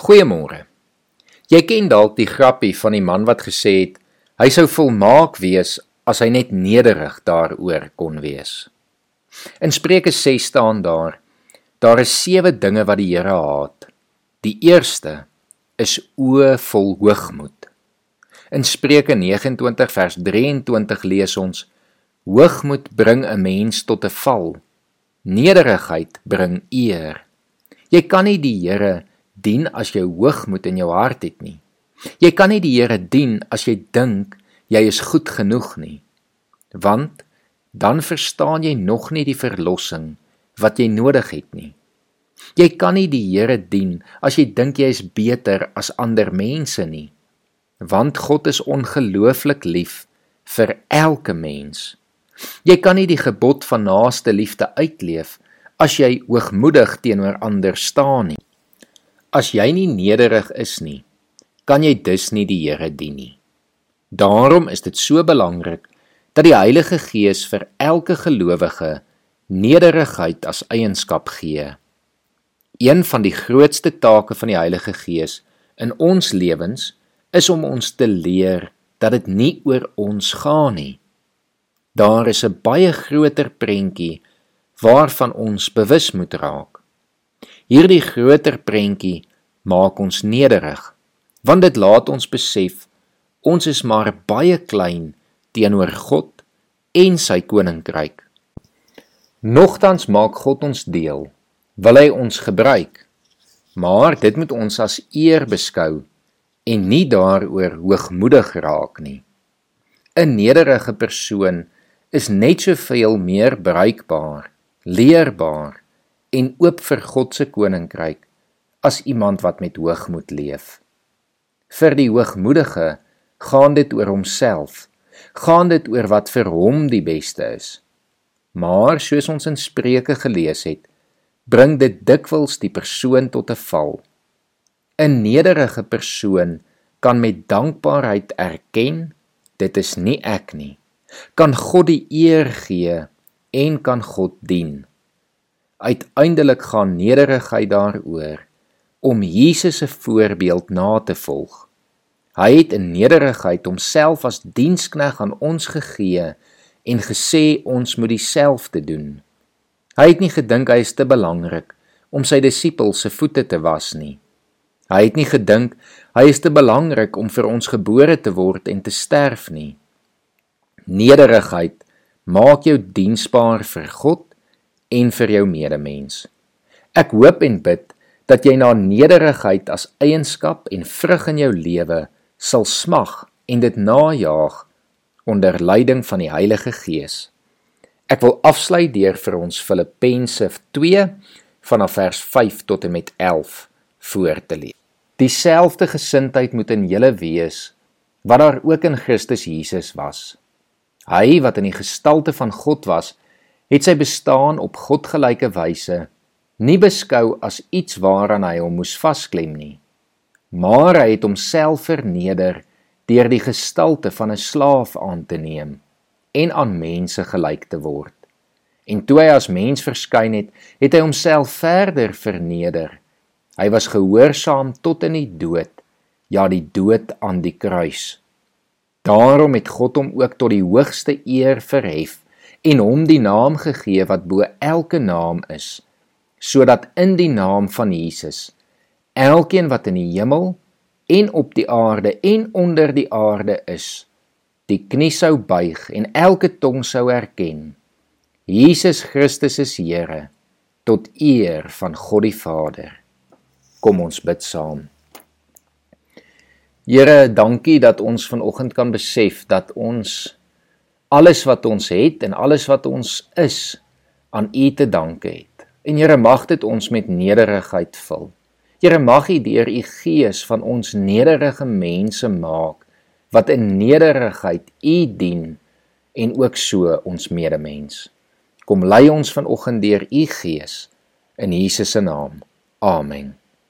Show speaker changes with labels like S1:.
S1: Goeiemôre. Jy ken dalk die grappie van die man wat gesê het hy sou volmaak wees as hy net nederig daaroor kon wees. In Spreuke 6 staan daar: Daar is sewe dinge wat die Here haat. Die eerste is oë vol hoogmoed. In Spreuke 29 vers 23 lees ons: Hoogmoed bring 'n mens tot 'n val. Nederigheid bring eer. Jy kan nie die Here dien as jy hoogmoed in jou hart het nie. Jy kan nie die Here dien as jy dink jy is goed genoeg nie. Want dan verstaan jy nog nie die verlossing wat jy nodig het nie. Jy kan nie die Here dien as jy dink jy is beter as ander mense nie. Want God is ongelooflik lief vir elke mens. Jy kan nie die gebod van naaste liefde uitleef as jy hoogmoedig teenoor ander staan nie. As jy nie nederig is nie, kan jy dus nie die Here dien nie. Daarom is dit so belangrik dat die Heilige Gees vir elke gelowige nederigheid as eienskap gee. Een van die grootste take van die Heilige Gees in ons lewens is om ons te leer dat dit nie oor ons gaan nie. Daar is 'n baie groter prentjie waarvan ons bewus moet raak. Hierdie groter prentjie maak ons nederig, want dit laat ons besef ons is maar baie klein teenoor God en sy koninkryk. Nogtans maak God ons deel, wil hy ons gebruik, maar dit moet ons as eer beskou en nie daaroor hoogmoedig raak nie. 'n Nederige persoon is net soveel meer bruikbaar, leerbaar en oop vir God se koninkryk as iemand wat met hoogmoed leef. Vir die hoogmoedige gaan dit oor homself, gaan dit oor wat vir hom die beste is. Maar soos ons in Spreuke gelees het, bring dit dikwels die persoon tot 'n val. 'n Nederige persoon kan met dankbaarheid erken dit is nie ek nie. Kan God die eer gee en kan God dien. Uiteindelik gaan nederigheid daaroor om Jesus se voorbeeld na te volg. Hy het in nederigheid homself as dienskneg aan ons gegee en gesê ons moet dieselfde doen. Hy het nie gedink hy is te belangrik om sy disippels se voete te was nie. Hy het nie gedink hy is te belangrik om vir ons gebore te word en te sterf nie. Nederigheid maak jou diensbaar vir God en vir jou medemens. Ek hoop en bid dat jy na nederigheid as eienskap en vrug in jou lewe sal smag en dit najaag onder leiding van die Heilige Gees. Ek wil afsluit deur vir ons Filippense 2 vanaf vers 5 tot en met 11 voor te lees. Dieselfde gesindheid moet in julle wees wat daar ook in Christus Jesus was. Hy wat in die gestalte van God was, het sy bestaan op godgelyke wyse nie beskou as iets waaraan hy hom moes vasklem nie. Maar hy het homself verneder deur die gestalte van 'n slaaf aan te neem en aan mense gelyk te word. En toe hy as mens verskyn het het hy homself verder verneder. Hy was gehoorsaam tot in die dood ja die dood aan die kruis. Daarom het God hom ook tot die hoogste eer verhef en hom die naam gegee wat bo elke naam is sodat in die naam van Jesus elkeen wat in die hemel en op die aarde en onder die aarde is die knie sou buig en elke tong sou erken Jesus Christus is Here tot eer van God die Vader. Kom ons bid saam. Here dankie dat ons vanoggend kan besef dat ons alles wat ons het en alles wat ons is aan U te danke het. En Here mag dit ons met nederigheid vul. Here mag U deur U Gees van ons nederige mense maak wat in nederigheid U dien en ook so ons medemens. Kom lei ons vanoggend deur U Gees in Jesus se naam. Amen.